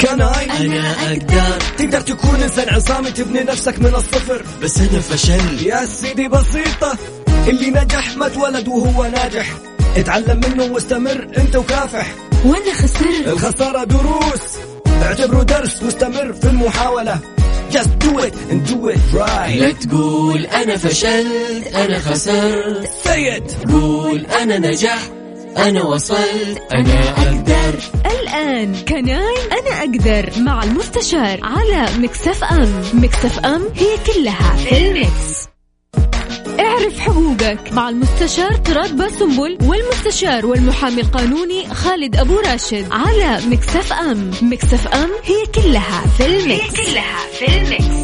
كناي أنا أقدر. تقدر تكون إنسان عصامي تبني نفسك من الصفر. بس أنا فشلت يا سيدي بسيطة اللي نجح ما اتولد وهو ناجح. اتعلم منه واستمر أنت وكافح. وأنا خسرت الخسارة دروس. اعتبره درس واستمر في المحاولة. Just do it and do it right. لا تقول أنا فشلت أنا خسرت. Say it. قول أنا نجحت. أنا وصلت أنا أقدر الآن كناي أنا أقدر مع المستشار على Mix FM Mix FM هي كلها في ال Mix. اعرف حقوقك مع المستشار تراد باسنبل والمستشار والمحامي القانوني خالد أبو راشد على Mix FM Mix FM هي كلها في ال Mix. هي كلها في ال Mix.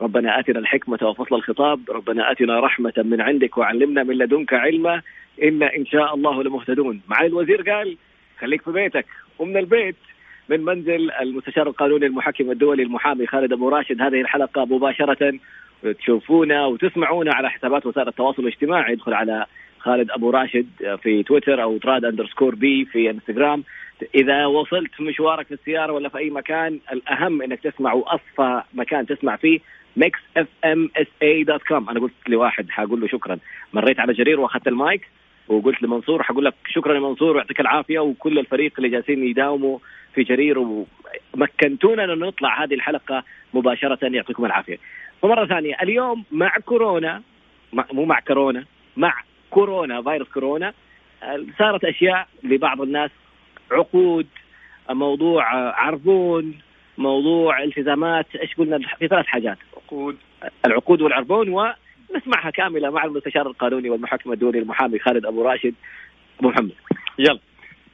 ربنا آتنا الحكمة وفصل الخطاب. ربنا آتنا رحمة من عندك وعلمنا من لدنك علما. إنا إن شاء الله لمهتدون. معالي الوزير قال خليك في بيتك. ومن البيت من منزل المستشار القانوني المحكم الدولي المحامي خالد أبو راشد. هذه الحلقة مباشرة. تشوفونا وتسمعونا على حسابات وسائل التواصل الاجتماعي. ادخل على خالد أبو راشد في تويتر أو طراد underscore B في إنستغرام. إذا وصلت مشوارك في السيارة ولا في أي مكان الأهم إنك تسمع وأصفى مكان تسمع فيه. Mix FM SA dot com أنا قلت لواحد حقول له شكرا. مريت على جرير وأخذت المايك وقلت لمنصور حقول لك شكرا يا منصور ويعطيك العافية. وكل الفريق اللي جالسين يداوموا في جرير ومكنتونا أن نطلع هذه الحلقة مباشرة. يعطيكم العافية. ومرة ثانية اليوم مع كورونا مو مع كورونا مع كورونا فيروس كورونا صارت أشياء لبعض الناس عقود موضوع عربون موضوع التزامات إيش قلنا؟ في ثلاث حاجات. عقود العقود والعربون ونسمعها كاملة مع المستشار القانوني والمحكم الدولي المحامي خالد أبو راشد. أبو محمد. يلا.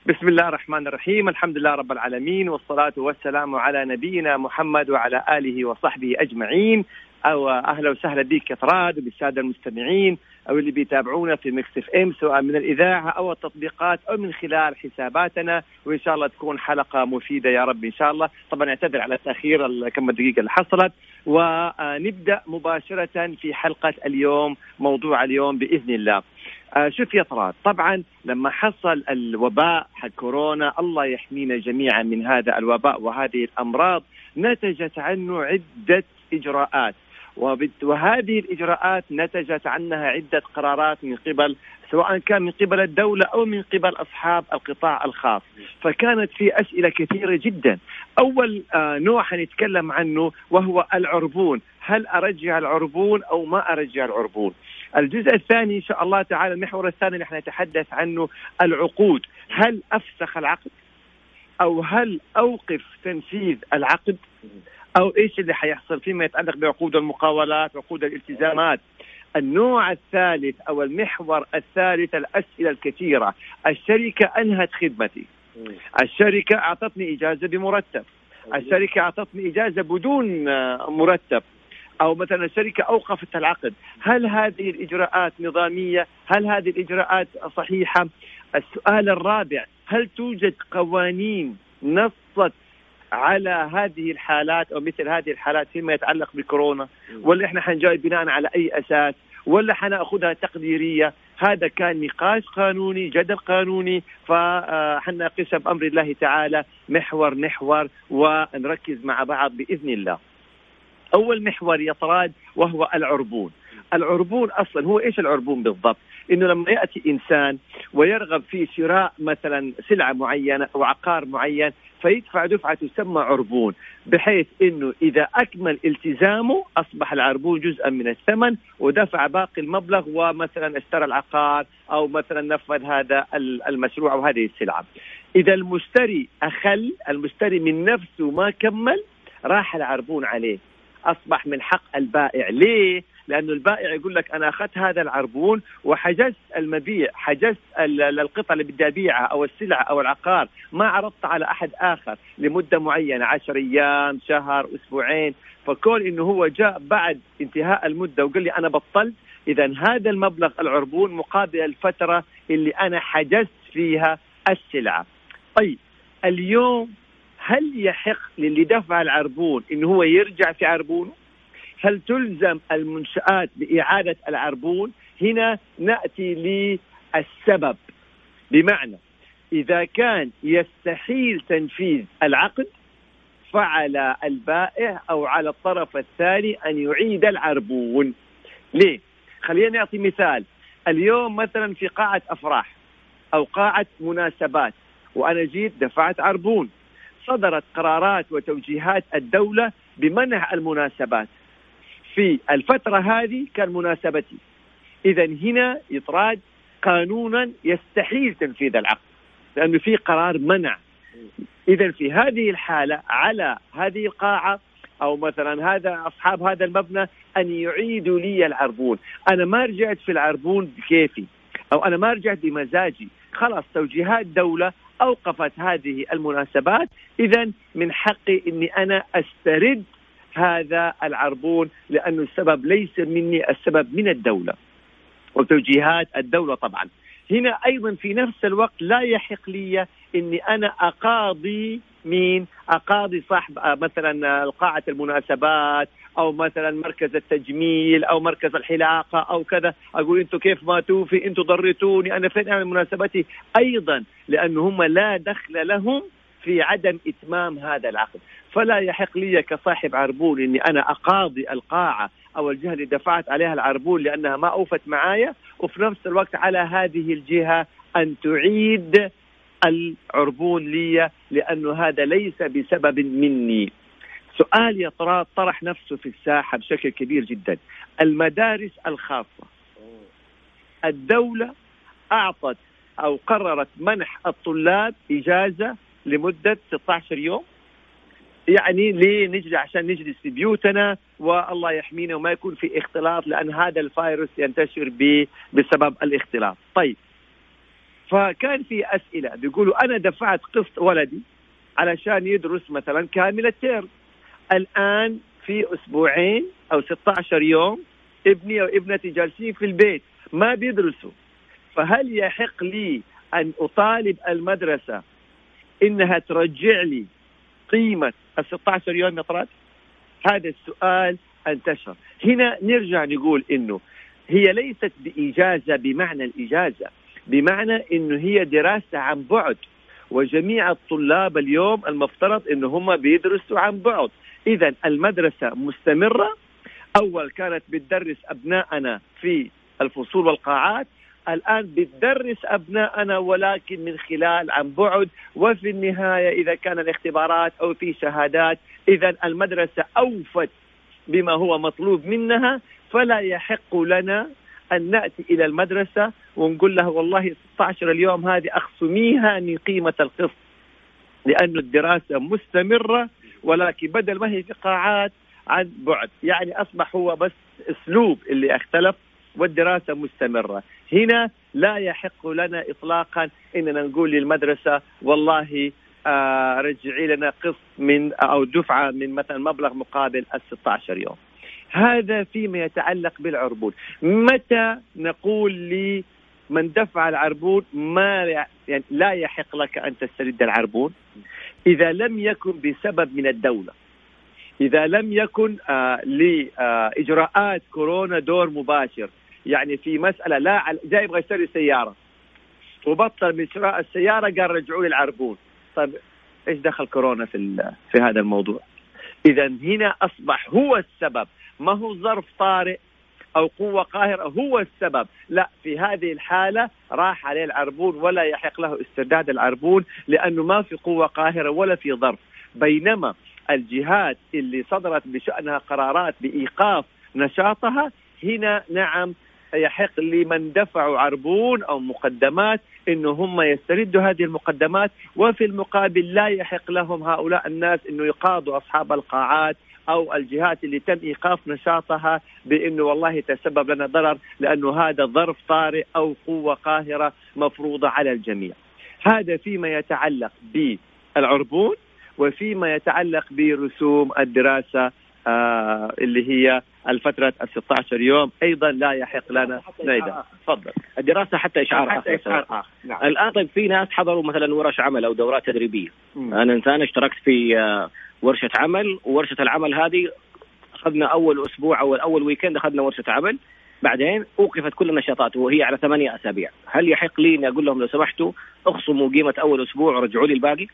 بسم الله الرحمن الرحيم. الحمد لله رب العالمين والصلاة والسلام على نبينا محمد وعلى آله وصحبه أجمعين. أو أهلا وسهلا بك يا طراد وبالسادة المستمعين. أو اللي بيتابعونا في Mix FM سواء من الإذاعة أو التطبيقات أو من خلال حساباتنا. وإن شاء الله تكون حلقة مفيدة يا رب إن شاء الله. طبعا اعتذر على التأخير كم الدقيقة اللي حصلت. ونبدأ مباشرة في حلقة اليوم موضوع اليوم بإذن الله. آه شوف يا طراد طبعا لما حصل الوباء حق كورونا الله يحمينا جميعا من هذا الوباء وهذه الأمراض. نتجت عنه عدة إجراءات. وهذه الإجراءات نتجت عنها عدة قرارات من قبل سواء كان من قبل الدولة أو من قبل أصحاب القطاع الخاص. فكانت في أسئلة كثيرة جدا. أول آه نوع حنتكلم عنه وهو العربون. هل أرجع العربون أو ما أرجع العربون؟ الجزء الثاني إن شاء الله تعالى المحور الثاني اللي نتحدث عنه العقود. هل أفسخ العقد؟ أو هل أوقف تنفيذ العقد؟ أو إيش اللي حيحصل فيما يتعلق بعقود المقاولات عقود الالتزامات. النوع الثالث أو المحور الثالث الأسئلة الكثيرة. الشركة أنهت خدمتي. الشركة أعطتني إجازة بمرتب. الشركة أعطتني إجازة بدون مرتب. أو مثلا الشركة أوقفت العقد، هل هذه الإجراءات نظامية؟ هل هذه الإجراءات صحيحة؟ السؤال الرابع، هل توجد قوانين نصت على هذه الحالات أو مثل هذه الحالات فيما يتعلق بكورونا؟ ولا إحنا حنجاوب بناء على أي أساس؟ ولا حنأخذها تقديرية؟ هذا كان نقاش قانوني، جدل قانوني، فحناقشها بأمر الله تعالى محور محور ونركز مع بعض بإذن الله. أول محور يطراد وهو العربون العربون أصلا هو إيش العربون بالضبط إنه لما يأتي إنسان ويرغب في شراء مثلا سلعة معينة أو عقار معين فيدفع دفعة تسمى عربون بحيث إنه إذا أكمل التزامه أصبح العربون جزءا من الثمن ودفع باقي المبلغ ومثلا اشترى العقار أو مثلا نفذ هذا المشروع أو هذه السلعة. إذا المشتري أخل المشتري من نفسه ما كمل راح العربون عليه. أصبح من حق البائع. ليه؟ لأنه البائع يقول لك أنا أخذت هذا العربون وحجزت المبيع حجزت القطعة اللي بدي أبيعها أو السلعه أو العقار ما عرضت على أحد آخر لمدة معينة 10 أيام شهر أسبوعين. فكون إنه هو جاء بعد انتهاء المدة وقال لي أنا بطلت اذا هذا المبلغ العربون مقابل الفترة اللي أنا حجزت فيها السلعة. طيب اليوم هل يحق للي دفع العربون إنه هو يرجع في عربونه؟ هل تلزم المنشآت بإعادة العربون؟ هنا نأتي للسبب. بمعنى إذا كان يستحيل تنفيذ العقد فعلى البائع أو على الطرف الثاني أن يعيد العربون. ليه؟ خلينا نعطي مثال. اليوم مثلا في قاعة أفراح أو قاعة مناسبات وأنا جيت دفعت عربون. صدرت قرارات وتوجيهات الدولة بمنع المناسبات. في الفترة هذه كان مناسبتي إذا هنا إطراد قانونا يستحيل تنفيذ العقد لأنه في قرار منع. إذا في هذه الحالة على هذه القاعة أو مثلا هذا أصحاب هذا المبنى أن يعيدوا لي العربون. أنا ما رجعت في العربون بكيفي أو أنا ما رجعت بمزاجي. خلاص توجيهات دولة أوقفت هذه المناسبات. إذا من حقي أني أنا أسترد هذا العربون لأنه السبب ليس مني السبب من الدولة وتوجيهات الدولة طبعا. هنا أيضا في نفس الوقت لا يحق لي أني أنا أقاضي مين؟ أقاضي صاحب آه، مثلا قاعة المناسبات أو مثلا مركز التجميل أو مركز الحلاقة أو كذا. أقول أنتم كيف ما توفي أنتم ضريتوني أنا فين؟ اعمل مناسبتي. أيضا لأنه هم لا دخل لهم في عدم إتمام هذا العقد. فلا يحق لي كصاحب عربون إني أنا أقاضي القاعة أو الجهة اللي دفعت عليها العربون لأنها ما أوفت معايا وفي نفس الوقت على هذه الجهة أن تعيد العربون لي لأنه هذا ليس بسبب مني. سؤال يا طرح نفسه في الساحة بشكل كبير جدا. المدارس الخاصة. الدولة أعطت أو قررت منح الطلاب إجازة لمدة 16 يوم يعني ليه نجلس عشان نجلس في بيوتنا والله يحمينا وما يكون في اختلاط لأن هذا الفيروس ينتشر بسبب الاختلاط. طيب. فكان في أسئلة بيقولوا أنا دفعت قسط ولدي علشان يدرس مثلا كامل الترم. الآن في أسبوعين أو 16 يوم ابني أو ابنتي جالسين في البيت ما بيدرسوا. فهل يحق لي أن أطالب المدرسة إنها ترجع لي قيمة ال 16 يوم يا هذا السؤال انتشر. هنا نرجع نقول إنه هي ليست بإجازة بمعنى الإجازة بمعنى إنه هي دراسة عن بعد. وجميع الطلاب اليوم المفترض إنه هم بيدرسوا عن بعد. إذا المدرسة مستمرة. أول كانت بتدرس ابنائنا في الفصول والقاعات. الآن بتدرس أبنائنا ولكن من خلال عن بعد وفي النهاية إذا كان الاختبارات أو في شهادات إذا المدرسة أوفت بما هو مطلوب منها فلا يحق لنا أن نأتي إلى المدرسة ونقول لها والله 16 اليوم هذه أخصميها من قيمة القسط لأن الدراسة مستمرة ولكن بدل ما هي في قاعات عن بعد. يعني أصبح هو بس أسلوب اللي اختلف. والدراسة مستمرة. هنا لا يحق لنا إطلاقا إننا نقول للمدرسة والله آه رجعي لنا قسط من أو دفعة من مثلا مبلغ مقابل ال 16 يوم. هذا فيما يتعلق بالعربون. متى نقول لمن دفع العربون ما يعني لا يحق لك أن تسترد العربون؟ إذا لم يكن بسبب من الدولة. إذا لم يكن آه لإجراءات كورونا دور مباشر. يعني في مسألة لا جاي يبغى يشتري سيارة. وبطل من شراء السيارة قال رجعوا لي العربون. طيب إيش دخل كورونا في في هذا الموضوع؟ إذا هنا أصبح هو السبب. ما هو ظرف طارئ أو قوة قاهرة هو السبب. لا في هذه الحالة راح عليه العربون ولا يحق له استرداد العربون لأنه ما في قوة قاهرة ولا في ظرف. بينما الجهات اللي صدرت بشأنها قرارات بإيقاف نشاطها هنا نعم يحق لمن دفعوا عربون أو مقدمات إنه هم يستردوا هذه المقدمات وفي المقابل لا يحق لهم هؤلاء الناس إنه يقاضوا أصحاب القاعات أو الجهات اللي تم إيقاف نشاطها بإنه والله تسبب لنا ضرر لأنه هذا ظرف طارئ أو قوة قاهرة مفروضة على الجميع. هذا فيما يتعلق بالعربون وفيما يتعلق برسوم الدراسة آه اللي هي الفترة ال 16 يوم. أيضا لا يحق لنا. نعيدها تفضل. الدراسة حتى إشعار حتى آخر. إشعار آخر نعم. الآن طيب في ناس حضروا مثلا ورش عمل أو دورات تدريبية. مم. أنا إنسان اشتركت في آه، ورشة عمل. وورشة العمل هذه أخذنا أول أسبوع أو أول ويكند أخذنا ورشة عمل. بعدين أوقفت كل النشاطات وهي على ثمانية أسابيع. هل يحق لي إني أقول لهم لو سمحتوا أخصموا قيمة أول أسبوع ورجعوا لي الباقي؟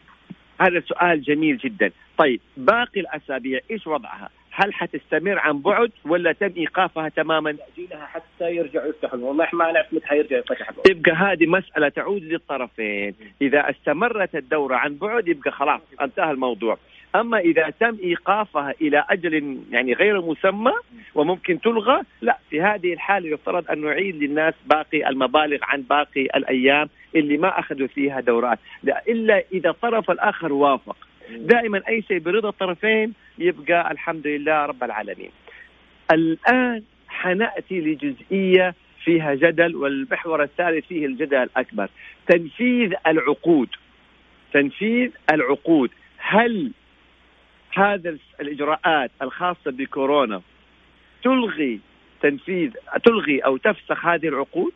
هذا سؤال جميل جدا. طيب باقي الأسابيع إيش وضعها؟ هل حتستمر عن بعد ولا تم إيقافها تماما؟ لها حتى يرجعوا يفتحوا والله ما نعرف متى حيرجع يفتح يبقى هذه مسألة تعود للطرفين. إذا استمرت الدورة عن بعد يبقى خلاص انتهى الموضوع. أما إذا تم إيقافها إلى أجل يعني غير مسمى وممكن تلغى لا في هذه الحالة يفترض أن نعيد للناس باقي المبالغ عن باقي الأيام اللي ما أخذوا فيها دورات لا إلا إذا الطرف الآخر وافق. دائما أي شيء برضا الطرفين يبقى الحمد لله رب العالمين. الآن حنأتي لجزئية فيها جدل والمحور الثالث فيه الجدل الأكبر. تنفيذ العقود. تنفيذ العقود. هل هذا الإجراءات الخاصة بكورونا تلغي تنفيذ تلغي أو تفسخ هذه العقود؟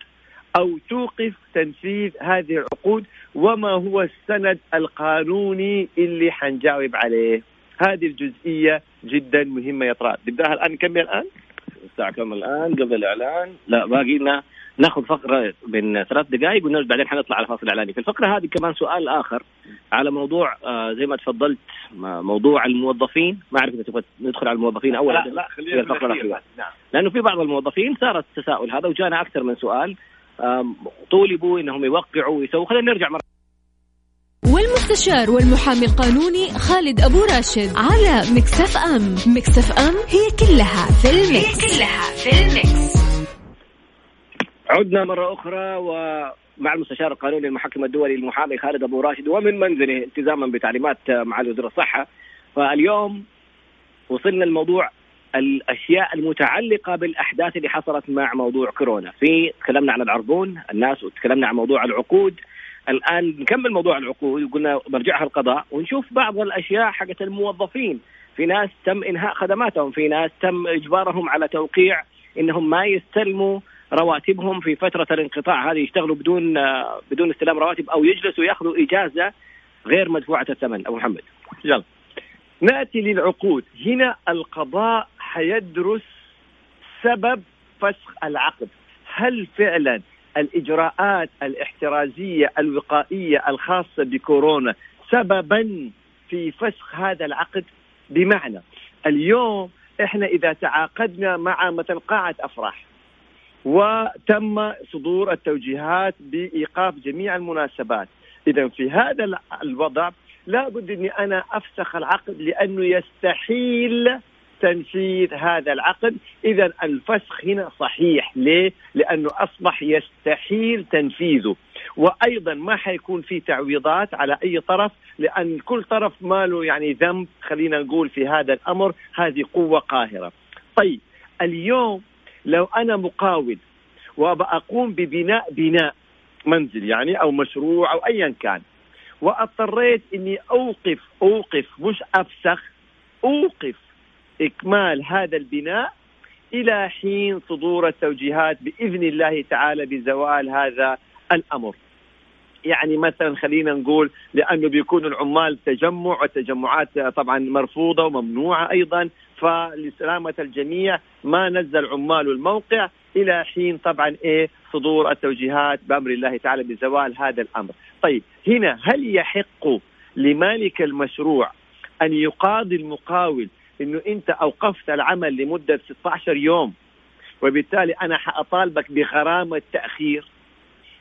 أو توقف تنفيذ هذه العقود وما هو السند القانوني اللي حنجاوب عليه. هذه الجزئية جدا مهمة يا طراد. نبدأها الآن؟ نكمل الآن؟ الساعة كم الآن قبل الإعلان. لا باقي لنا ناخذ فقرة من ثلاث دقائق ونرجع بعدين حنطلع على فاصل إعلاني. في الفقرة هذه كمان سؤال آخر على موضوع آه زي ما تفضلت موضوع الموظفين. ما أعرف إذا تبغى ندخل على الموظفين أول. لا لا خلينا بالأخير. الأخيرة. نعم. لأنه في بعض الموظفين صار التساؤل هذا وجانا أكثر من سؤال. طولبوا إنهم يوقعوا ويسووا. خلينا نرجع مرة. والمستشار والمحامي القانوني خالد أبو راشد على Mix FM. Mix FM هي كلها في ال Mix هي كلها في ال Mix عدنا مرة أخرى ومع المستشار القانوني المحكم الدولي المحامي خالد أبو راشد ومن منزله التزاما بتعليمات معالي وزير الصحة. فاليوم وصلنا لموضوع الأشياء المتعلقة بالأحداث اللي حصلت مع موضوع كورونا. في تكلمنا عن العربون الناس وتكلمنا عن موضوع العقود. الآن نكمل موضوع العقود وقلنا برجعها القضاء ونشوف بعض الأشياء حقت الموظفين. في ناس تم إنهاء خدماتهم في ناس تم إجبارهم على توقيع إنهم ما يستلموا رواتبهم في فترة الانقطاع هذه يشتغلوا بدون بدون استلام رواتب أو يجلسوا يأخذوا إجازة غير مدفوعة الثمن. أبو محمد. يلا نأتي للعقود. هنا القضاء حيدرس سبب فسخ العقد. هل فعلا الإجراءات الاحترازية الوقائية الخاصة بكورونا سببا في فسخ هذا العقد؟ بمعنى اليوم إحنا إذا تعاقدنا مع مثلا قاعة أفراح وتم صدور التوجيهات بإيقاف جميع المناسبات اذا في هذا الوضع لا بد إني أنا أفسخ العقد لأنه يستحيل تنفيذ هذا العقد. اذا الفسخ هنا صحيح ليه؟ لأنه أصبح يستحيل تنفيذه. وأيضا ما حيكون في تعويضات على أي طرف لأن كل طرف ما له يعني ذنب خلينا نقول في هذا الأمر. هذه قوة قاهرة. طيب اليوم لو أنا مقاول وبقوم ببناء بناء منزل يعني أو مشروع أو ايا كان واضطريت إني أوقف أوقف مش أفسخ أوقف إكمال هذا البناء إلى حين صدور التوجيهات بإذن الله تعالى بزوال هذا الأمر. يعني مثلا خلينا نقول لأنه بيكون العمال تجمع والتجمعات طبعا مرفوضة وممنوعة أيضا فلسلامة الجميع ما نزل عمال الموقع إلى حين طبعا إيه صدور التوجيهات بأمر الله تعالى بزوال هذا الأمر. طيب هنا هل يحق لمالك المشروع أن يقاضي المقاول إنه أنت أوقفت العمل لمدة 16 يوم وبالتالي أنا حأطالبك بغرامة تأخير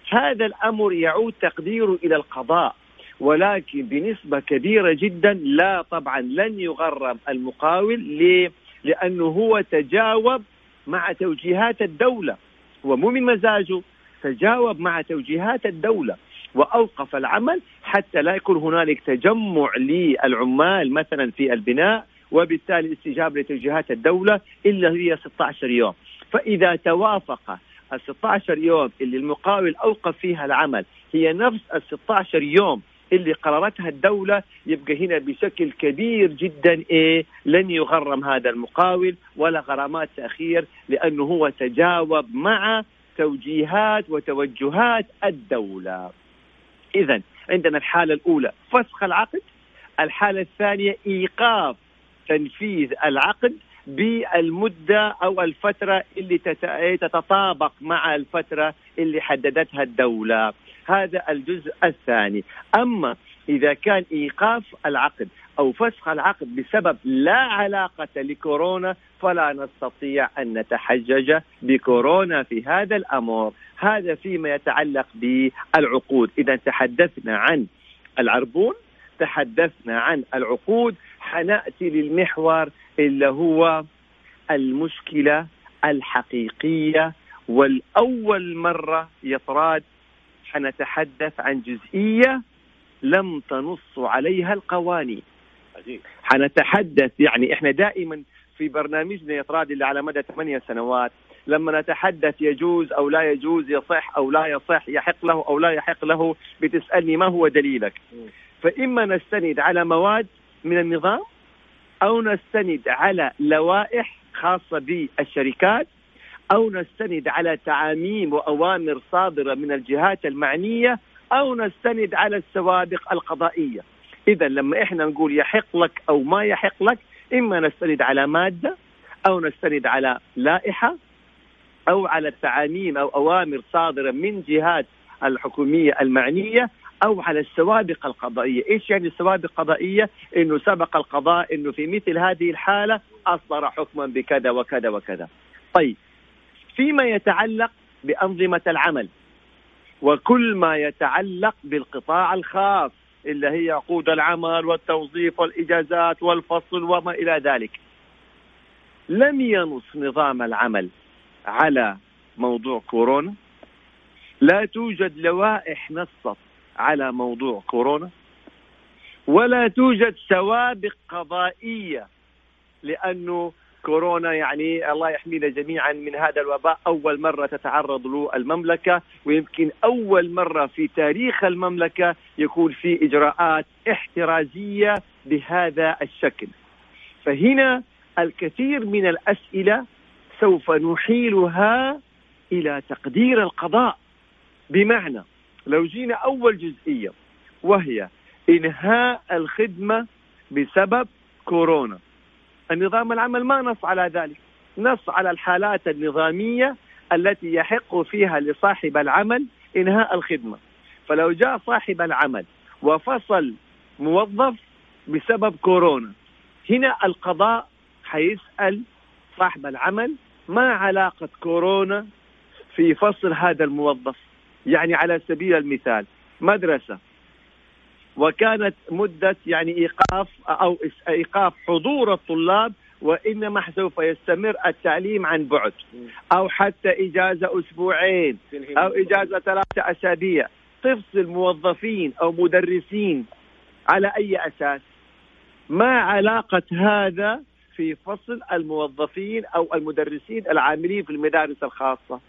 هذا الأمر يعود تقديره إلى القضاء ولكن بنسبة كبيرة جدا لا طبعا لن يغرم المقاول ليه؟ لأنه هو تجاوب مع توجيهات الدولة ومو من مزاجه تجاوب مع توجيهات الدولة وأوقف العمل حتى لا يكون هنالك تجمع للعمال مثلا في البناء وبالتالي استجابة لتوجيهات الدولة إلا هي 16 يوم. فإذا توافق ال 16 يوم اللي المقاول أوقف فيها العمل هي نفس ال 16 يوم اللي قررتها الدولة يبقى هنا بشكل كبير جدا إيه لن يغرم هذا المقاول ولا غرامات تأخير لأنه هو تجاوب مع توجيهات وتوجهات الدولة. إذا عندنا الحالة الأولى فسخ العقد. الحالة الثانية إيقاف تنفيذ العقد بالمدة أو الفترة اللي تتطابق مع الفترة اللي حددتها الدولة. هذا الجزء الثاني. أما إذا كان إيقاف العقد أو فسخ العقد بسبب لا علاقة لكورونا فلا نستطيع أن نتحجج بكورونا في هذا الأمر. هذا فيما يتعلق بالعقود. إذا تحدثنا عن العربون تحدثنا عن العقود حنأتي للمحور اللي هو المشكلة الحقيقية والأول مرة يطراد حنتحدث عن جزئية لم تنص عليها القوانين. حنتحدث يعني إحنا دائما في برنامجنا يطراد اللي على مدى ثمانية سنوات لما نتحدث يجوز أو لا يجوز يصح أو لا يصح يحق له أو لا يحق له بتسألني ما هو دليلك؟ فإما نستند على مواد من النظام أو نستند على لوائح خاصة بالشركات أو نستند على تعاميم وأوامر صادرة من الجهات المعنية أو نستند على السوابق القضائية. إذا لما إحنا نقول يحق لك أو ما يحق لك إما نستند على مادة أو نستند على لائحة أو على التعاميم أو أوامر صادرة من جهات الحكومية المعنية أو على السوابق القضائية، إيش يعني السوابق القضائية؟ إنه سبق القضاء إنه في مثل هذه الحالة أصدر حكما بكذا وكذا وكذا. طيب فيما يتعلق بأنظمة العمل وكل ما يتعلق بالقطاع الخاص اللي هي عقود العمل والتوظيف والإجازات والفصل وما إلى ذلك. لم ينص نظام العمل على موضوع كورونا لا توجد لوائح نصت على موضوع كورونا ولا توجد سوابق قضائية لأنه كورونا يعني الله يحمينا جميعا من هذا الوباء أول مرة تتعرض له المملكة ويمكن أول مرة في تاريخ المملكة يكون في إجراءات احترازية بهذا الشكل. فهنا الكثير من الأسئلة سوف نحيلها إلى تقدير القضاء بمعنى لو جينا أول جزئية وهي إنهاء الخدمة بسبب كورونا. النظام العمل ما نص على ذلك. نص على الحالات النظامية التي يحق فيها لصاحب العمل إنهاء الخدمة. فلو جاء صاحب العمل وفصل موظف بسبب كورونا هنا القضاء حيسأل صاحب العمل ما علاقة كورونا في فصل هذا الموظف. يعني على سبيل المثال مدرسة وكانت مدة يعني إيقاف أو إيقاف حضور الطلاب وإنما سوف يستمر التعليم عن بعد أو حتى إجازة أسبوعين أو إجازة ثلاثة أسابيع. تفصل موظفين أو مدرسين على أي أساس؟ ما علاقة هذا في فصل الموظفين أو المدرسين العاملين في المدارس الخاصة؟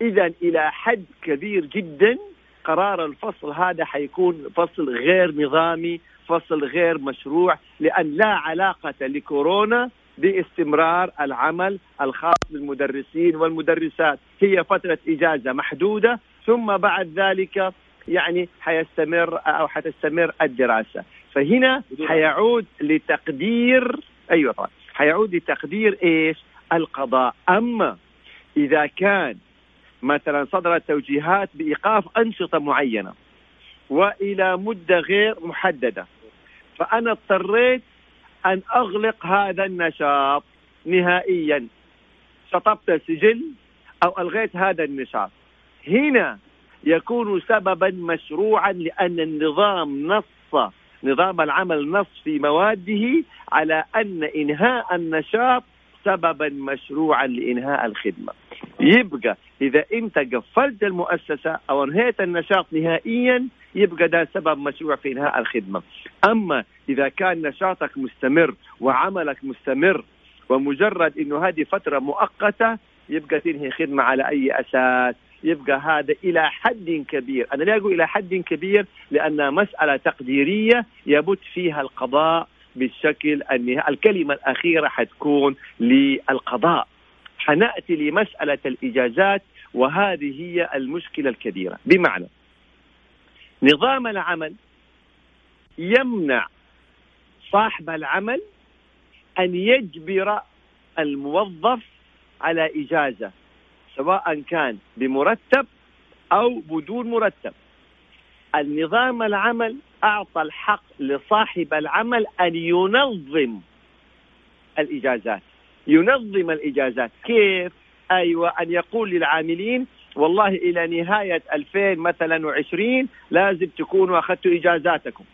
إذا إلى حد كبير جدا قرار الفصل هذا حيكون فصل غير نظامي فصل غير مشروع لأن لا علاقة لكورونا باستمرار العمل الخاص بالمدرسين والمدرسات. هي فترة إجازة محدودة ثم بعد ذلك يعني حيستمر أو حتستمر الدراسة. فهنا حيعود لتقدير أيوه طبعا حيعود لتقدير إيش؟ القضاء. أما إذا كان مثلا صدرت توجيهات بإيقاف أنشطة معينة وإلى مدة غير محددة. فأنا اضطريت أن أغلق هذا النشاط نهائيا. شطبت سجل أو ألغيت هذا النشاط. هنا يكون سببا مشروعا لأن النظام نص نظام العمل نص في مواده على أن إنهاء النشاط سببا مشروعا لإنهاء الخدمة. يبقى إذا أنت قفلت المؤسسة أو أنهيت النشاط نهائيا يبقى ده سبب مشروع في إنهاء الخدمة. أما إذا كان نشاطك مستمر وعملك مستمر ومجرد إنه هذه فترة مؤقتة يبقى تنهي خدمة على أي أساس؟ يبقى هذا إلى حد كبير. أنا لا أقول إلى حد كبير لانها مسألة تقديرية يبت فيها القضاء بالشكل النهائي الكلمة الأخيرة حتكون للقضاء. حنأتي لمسألة الإجازات وهذه هي المشكلة الكبيرة. بمعنى نظام العمل يمنع صاحب العمل أن يجبر الموظف على إجازة سواء كان بمرتب أو بدون مرتب. النظام العمل أعطى الحق لصاحب العمل أن ينظم الإجازات. ينظم الإجازات. كيف؟ أيوه أن يقول للعاملين والله إلى نهاية 2000 مثلا وعشرين لازم تكونوا أخذتوا إجازاتكم.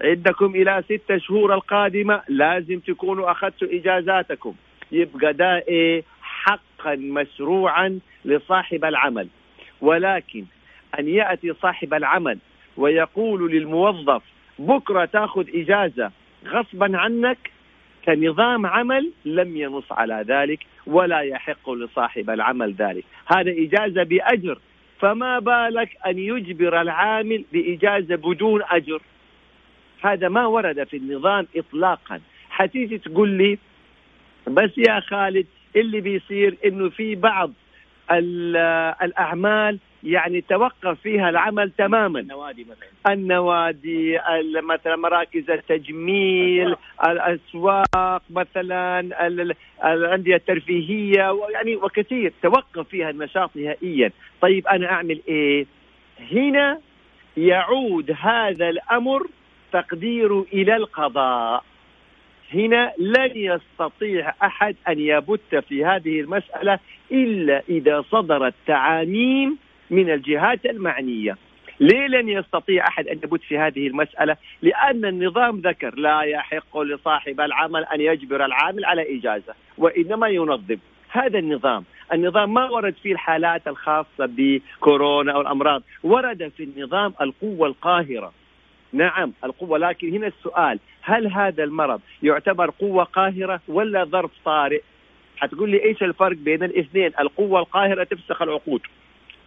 عندكم إلى ستة شهور القادمة لازم تكونوا أخذتوا إجازاتكم. يبقى ده إيه حقا مشروعا لصاحب العمل. ولكن أن يأتي صاحب العمل ويقول للموظف بكرة تأخذ إجازة غصبا عنك كنظام عمل لم ينص على ذلك ولا يحق لصاحب العمل ذلك. هذا إجازة بأجر. فما بالك أن يجبر العامل بإجازة بدون أجر؟ هذا ما ورد في النظام إطلاقا. حتيجي تقول لي بس يا خالد اللي بيصير إنه في بعض الأعمال يعني توقف فيها العمل تماما. النوادي مثلا. النوادي مثلا مراكز التجميل الأسواق مثلا الأندية الترفيهية يعني وكثير. توقف فيها النشاط نهائيا. طيب أنا أعمل إيه؟ هنا يعود هذا الأمر تقديره إلى القضاء. هنا لن يستطيع أحد أن يبت في هذه المسألة إلا إذا صدرت تعاميم من الجهات المعنية. ليه لن يستطيع أحد أن يبت في هذه المسألة؟ لأن النظام ذكر لا يحق لصاحب العمل أن يجبر العامل على إجازة، وإنما ينظم. هذا النظام، النظام ما ورد فيه الحالات الخاصة بكورونا أو الامراض، ورد في النظام القوة القاهرة. نعم القوة لكن هنا السؤال هل هذا المرض يعتبر قوة قاهرة ولا ظرف طارئ حتقول لي إيش الفرق بين الاثنين القوة القاهرة تفسخ العقود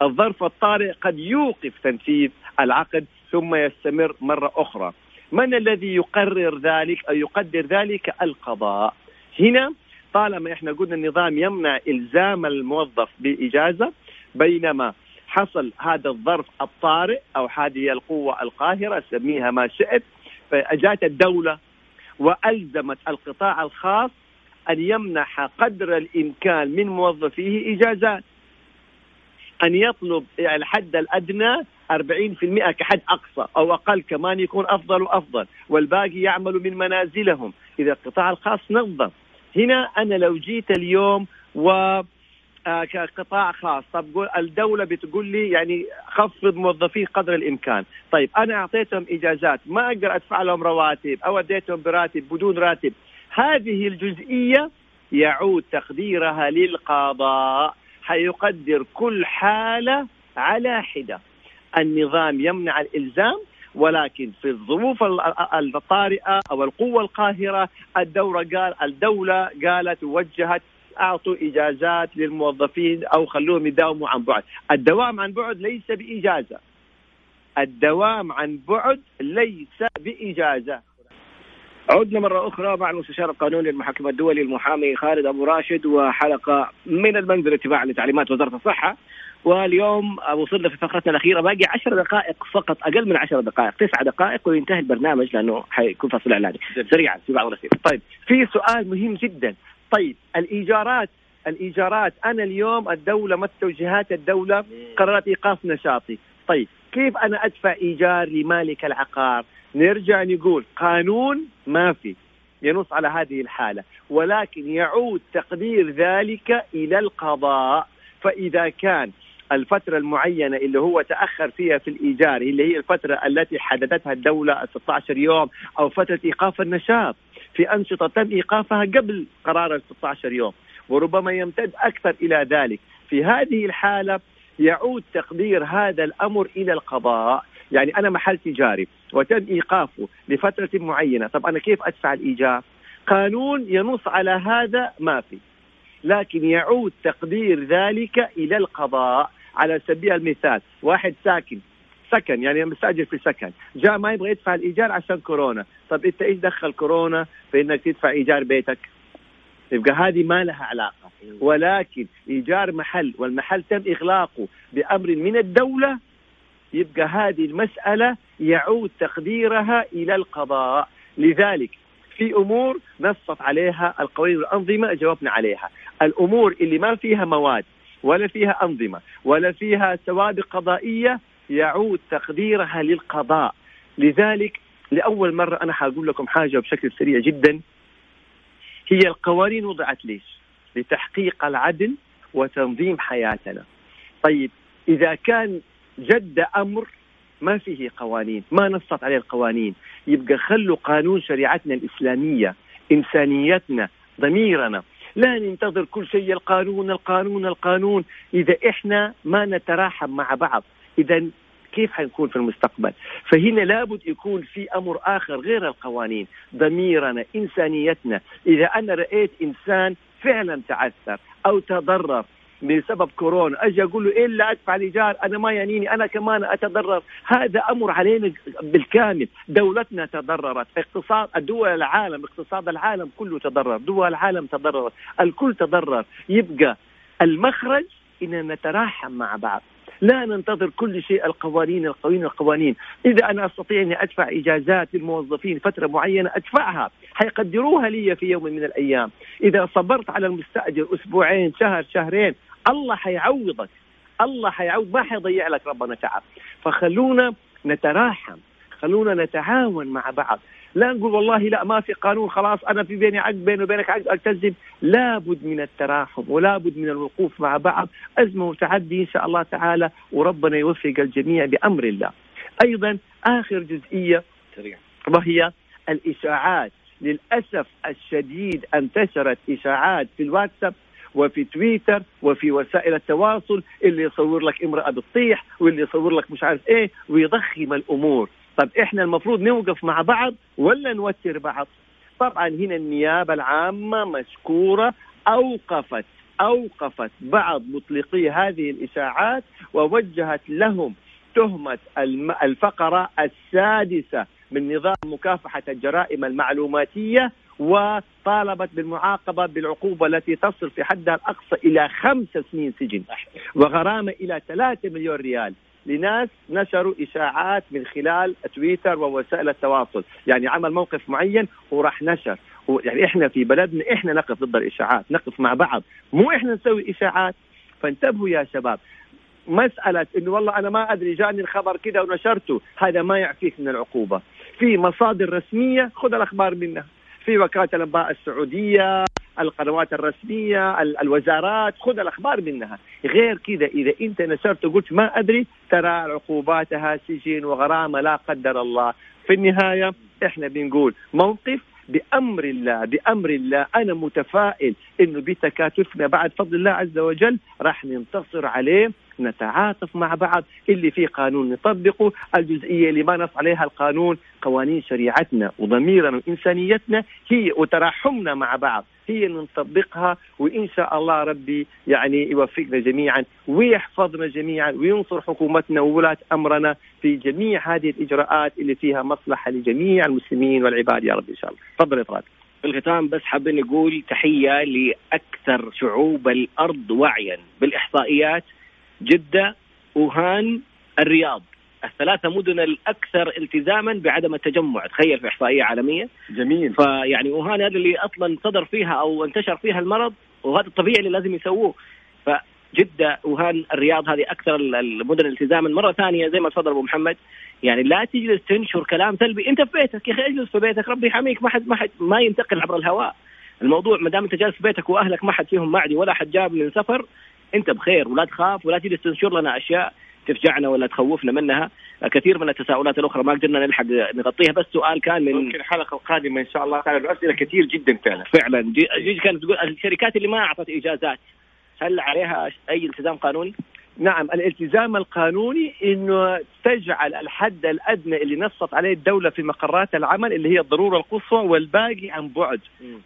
الظرف الطارئ قد يوقف تنفيذ العقد ثم يستمر مرة أخرى. من الذي يقرر ذلك أو يقدر ذلك؟ القضاء. هنا طالما إحنا قلنا النظام يمنع إلزام الموظف بإجازة بينما حصل هذا الظرف الطارئ أو هذه القوة القاهرة سميها ما شئت فاجات الدولة وألزمت القطاع الخاص أن يمنح قدر الإمكان من موظفيه إجازات. أن يطلب الحد الأدنى 40% كحد أقصى أو أقل كمان يكون أفضل وأفضل. والباقي يعملوا من منازلهم. إذا القطاع الخاص نظم. هنا أنا لو جيت اليوم و آه، كقطاع خاص طب الدولة بتقول لي يعني خفض موظفيه قدر الإمكان. طيب أنا أعطيتهم إجازات ما أقدر أدفع لهم رواتب أو أديتهم براتب بدون راتب. هذه الجزئية يعود تقديرها للقضاء. حيقدر كل حالة على حدة النظام يمنع الإلزام ولكن في الظروف الطارئة أو القوة القاهرة الدورة قال الدولة قالت وجهت أعطوا إجازات للموظفين أو خلوهم يداوموا عن بعد، الدوام عن بعد ليس بإجازة. الدوام عن بعد ليس بإجازة. عدنا مرة أخرى مع المستشار القانوني للمحاكم الدولي المحامي خالد أبو راشد وحلقة من المنزل اتباعا لتعليمات وزارة الصحة. واليوم وصلنا في فقرتنا الأخيرة باقي عشر دقائق فقط أقل من عشر دقائق تسع دقائق وينتهي البرنامج لأنه حيكون فصل إعلاني. سريعا في بعض الأسئلة. طيب في سؤال مهم جدا. طيب الإيجارات الإيجارات أنا اليوم الدولة ما توجيهات الدولة؟ قررت إيقاف نشاطي. طيب كيف أنا أدفع إيجار لمالك العقار؟ نرجع نقول قانون ما في ينص على هذه الحالة. ولكن يعود تقدير ذلك إلى القضاء. فإذا كان الفترة المعينة اللي هو تأخر فيها في الإيجار اللي هي الفترة التي حددتها الدولة 16 يوم أو فترة إيقاف النشاط في أنشطة تم إيقافها قبل قرار ال 16 يوم وربما يمتد أكثر إلى ذلك. في هذه الحالة يعود تقدير هذا الأمر إلى القضاء. يعني أنا محل تجاري وتم إيقافه لفترة معينة. طب أنا كيف أدفع الإيجار؟ قانون ينص على هذا ما في. لكن يعود تقدير ذلك إلى القضاء على سبيل المثال. واحد ساكن. سكن يعني مستأجر في سكن. جاء ما يبغى يدفع الإيجار عشان كورونا. طب أنت إيش دخل كورونا في إنك تدفع إيجار بيتك؟ يبقى هذه ما لها علاقة. ولكن إيجار محل والمحل تم إغلاقه بأمر من الدولة يبقى هذه المسألة يعود تقديرها إلى القضاء. لذلك في أمور نصت عليها القوانين والأنظمة جاوبنا عليها. الأمور اللي ما فيها مواد ولا فيها أنظمة ولا فيها سوابق قضائية يعود تقديرها للقضاء. لذلك لأول مرة أنا حأقول لكم حاجة بشكل سريع جدا. هي القوانين وضعت ليش؟ لتحقيق العدل وتنظيم حياتنا. طيب إذا كان جد أمر ما فيه قوانين، ما نصت عليه القوانين، يبقى خلوا قانون شريعتنا الإسلامية، إنسانيتنا، ضميرنا، لا ننتظر كل شيء القانون القانون القانون، إذا إحنا ما نتراحم مع بعض، إذا كيف حنكون في المستقبل؟ فهنا لابد يكون في أمر آخر غير القوانين ضميرنا إنسانيتنا. إذا أنا رأيت إنسان فعلا تعثر أو تضرر بسبب كورونا أجي أقول له إيه اللي أدفع الايجار أنا ما يعنيني أنا كمان أتضرر. هذا أمر علينا بالكامل. دولتنا تضررت. اقتصاد الدول العالم اقتصاد العالم كله تضرر. دول العالم تضررت. الكل تضرر. يبقى المخرج ان نتراحم مع بعض. لا ننتظر كل شيء القوانين القوانين القوانين. إذا أنا أستطيع أني أدفع إجازات للموظفين فترة معينة أدفعها. حيقدروها لي في يوم من الأيام. إذا صبرت على المستأجر أسبوعين شهر شهرين الله حيعوضك. الله حيعوض. ما حيضيع لك ربنا تعب. فخلونا نتراحم. خلونا نتعاون مع بعض. لا نقول والله لا ما في قانون خلاص أنا في بيني عقد بيني وبينك عقد ألتزم. لابد من التراحم ولابد من الوقوف مع بعض. أزمة وتعدي إن شاء الله تعالى وربنا يوفق الجميع بأمر الله. أيضا آخر جزئية وهي الإشاعات. للأسف الشديد انتشرت إشاعات في الواتساب وفي تويتر وفي وسائل التواصل اللي يصور لك امرأة بتطيح واللي يصور لك مش عارف إيه ويضخم الأمور. طب إحنا المفروض نوقف مع بعض ولا نوتر بعض؟ طبعا هنا النيابة العامة مشكورة أوقفت أوقفت بعض مطلقي هذه الإشاعات ووجهت لهم تهمة الفقرة السادسة من نظام مكافحة الجرائم المعلوماتية وطالبت بالمعاقبة بالعقوبة التي تصل في حدها الأقصى إلى خمس سنين سجن. وغرامة إلى ثلاثة مليون ريال. لناس نشروا إشاعات من خلال تويتر ووسائل التواصل. يعني عمل موقف معين وراح نشر. يعني إحنا في بلدنا إحنا نقف ضد الإشاعات نقف مع بعض. مو إحنا نسوي إشاعات. فانتبهوا يا شباب. مسألة إنه والله أنا ما أدري جاني الخبر كذا ونشرته. هذا ما يعفيك من العقوبة. في مصادر رسمية خذ الأخبار منها. في وكالة الأنباء السعودية. القنوات الرسمية الوزارات خذ الأخبار منها. غير كذا إذا أنت نشرت وقلت ما أدري ترى عقوباتها سجن وغرامة لا قدر الله. في النهاية إحنا بنقول موقف بأمر الله بأمر الله. أنا متفائل إنه بتكاتفنا بعد فضل الله عز وجل راح ننتصر عليه. نتعاطف مع بعض اللي فيه قانون نطبقه الجزئية اللي ما نص عليها القانون قوانين شريعتنا وضميرنا وإنسانيتنا هي وتراحمنا مع بعض هي اللي نطبقها وإن شاء الله ربي يعني يوفقنا جميعا ويحفظنا جميعا وينصر حكومتنا وولاة أمرنا في جميع هذه الإجراءات اللي فيها مصلحة لجميع المسلمين والعباد يا رب إن شاء الله. تفضل يا في الختام بس حابين نقول تحية لأكثر شعوب الأرض وعيا بالإحصائيات جدة وهان الرياض. الثلاثة مدن الأكثر التزاما بعدم التجمع تخيل في إحصائية عالمية. جميل. فيعني وهان هذا اللي أصلا صدر فيها أو انتشر فيها المرض وهذا الطبيعي اللي لازم يسووه. فجدة وهان الرياض هذه أكثر المدن التزاما. مرة ثانية زي ما تفضل أبو محمد يعني لا تجلس تنشر كلام سلبي. أنت في بيتك يا أخي اجلس في بيتك ربي يحميك. ما حد ما حد ما ينتقل عبر الهواء. الموضوع ما دام أنت جالس في بيتك وأهلك ما حد فيهم معدي ولا حد جاب من سفر انت بخير ولا تخاف ولا تجلس تنشر لنا أشياء تفجعنا ولا تخوفنا منها. كثير من التساؤلات الأخرى ما قدرنا نلحق نغطيها. بس سؤال كان من ممكن الحلقة القادمة إن شاء الله تعالى الاسئله كثير جدا فعلا. فعلا. جي كانت تقول الشركات اللي ما أعطت إجازات هل عليها أي التزام قانوني؟ نعم الالتزام القانوني إنه تجعل الحد الأدنى اللي نصت عليه الدولة في مقرات العمل اللي هي الضرورة القصوى والباقي عن بعد.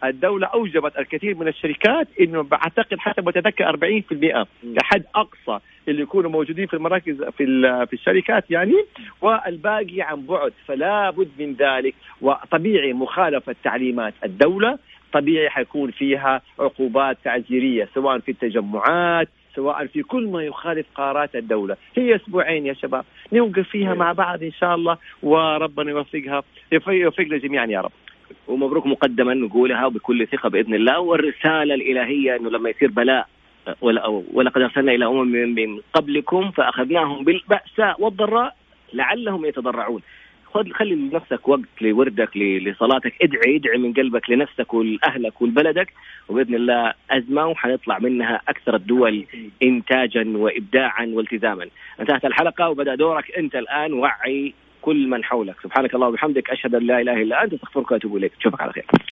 الدولة أوجبت الكثير من الشركات إنه بعتقد حسب ما اتذكر 40% كحد أقصى اللي يكونوا موجودين في المراكز في في الشركات يعني والباقي عن بعد. فلا بد من ذلك. وطبيعي مخالفة تعليمات الدولة طبيعي حيكون فيها عقوبات تعزيرية سواء في التجمعات سواء في كل ما يخالف قرارات الدولة. هي أسبوعين يا شباب. نوقف فيها مع بعض إن شاء الله وربنا يوفقها يوفقنا جميعا يا رب. ومبروك مقدما نقولها بكل ثقة بإذن الله والرسالة الإلهية أنه لما يصير بلاء ولقد أرسلنا إلى أمم من قبلكم فأخذناهم بالبأساء والضراء لعلهم يتضرعون. خذ خلي لنفسك وقت لوردك لصلاتك. ادعي ادعي من قلبك لنفسك ولأهلك ولبلدك. وبإذن الله أزمة وحنطلع منها أكثر الدول إنتاجا وإبداعا والتزاما. انتهت الحلقة وبدأ دورك أنت الآن. وعي كل من حولك. سبحانك اللهم وبحمدك أشهد أن لا إله إلا أنت أستغفرك وأتوب إليك. أشوفك على خير.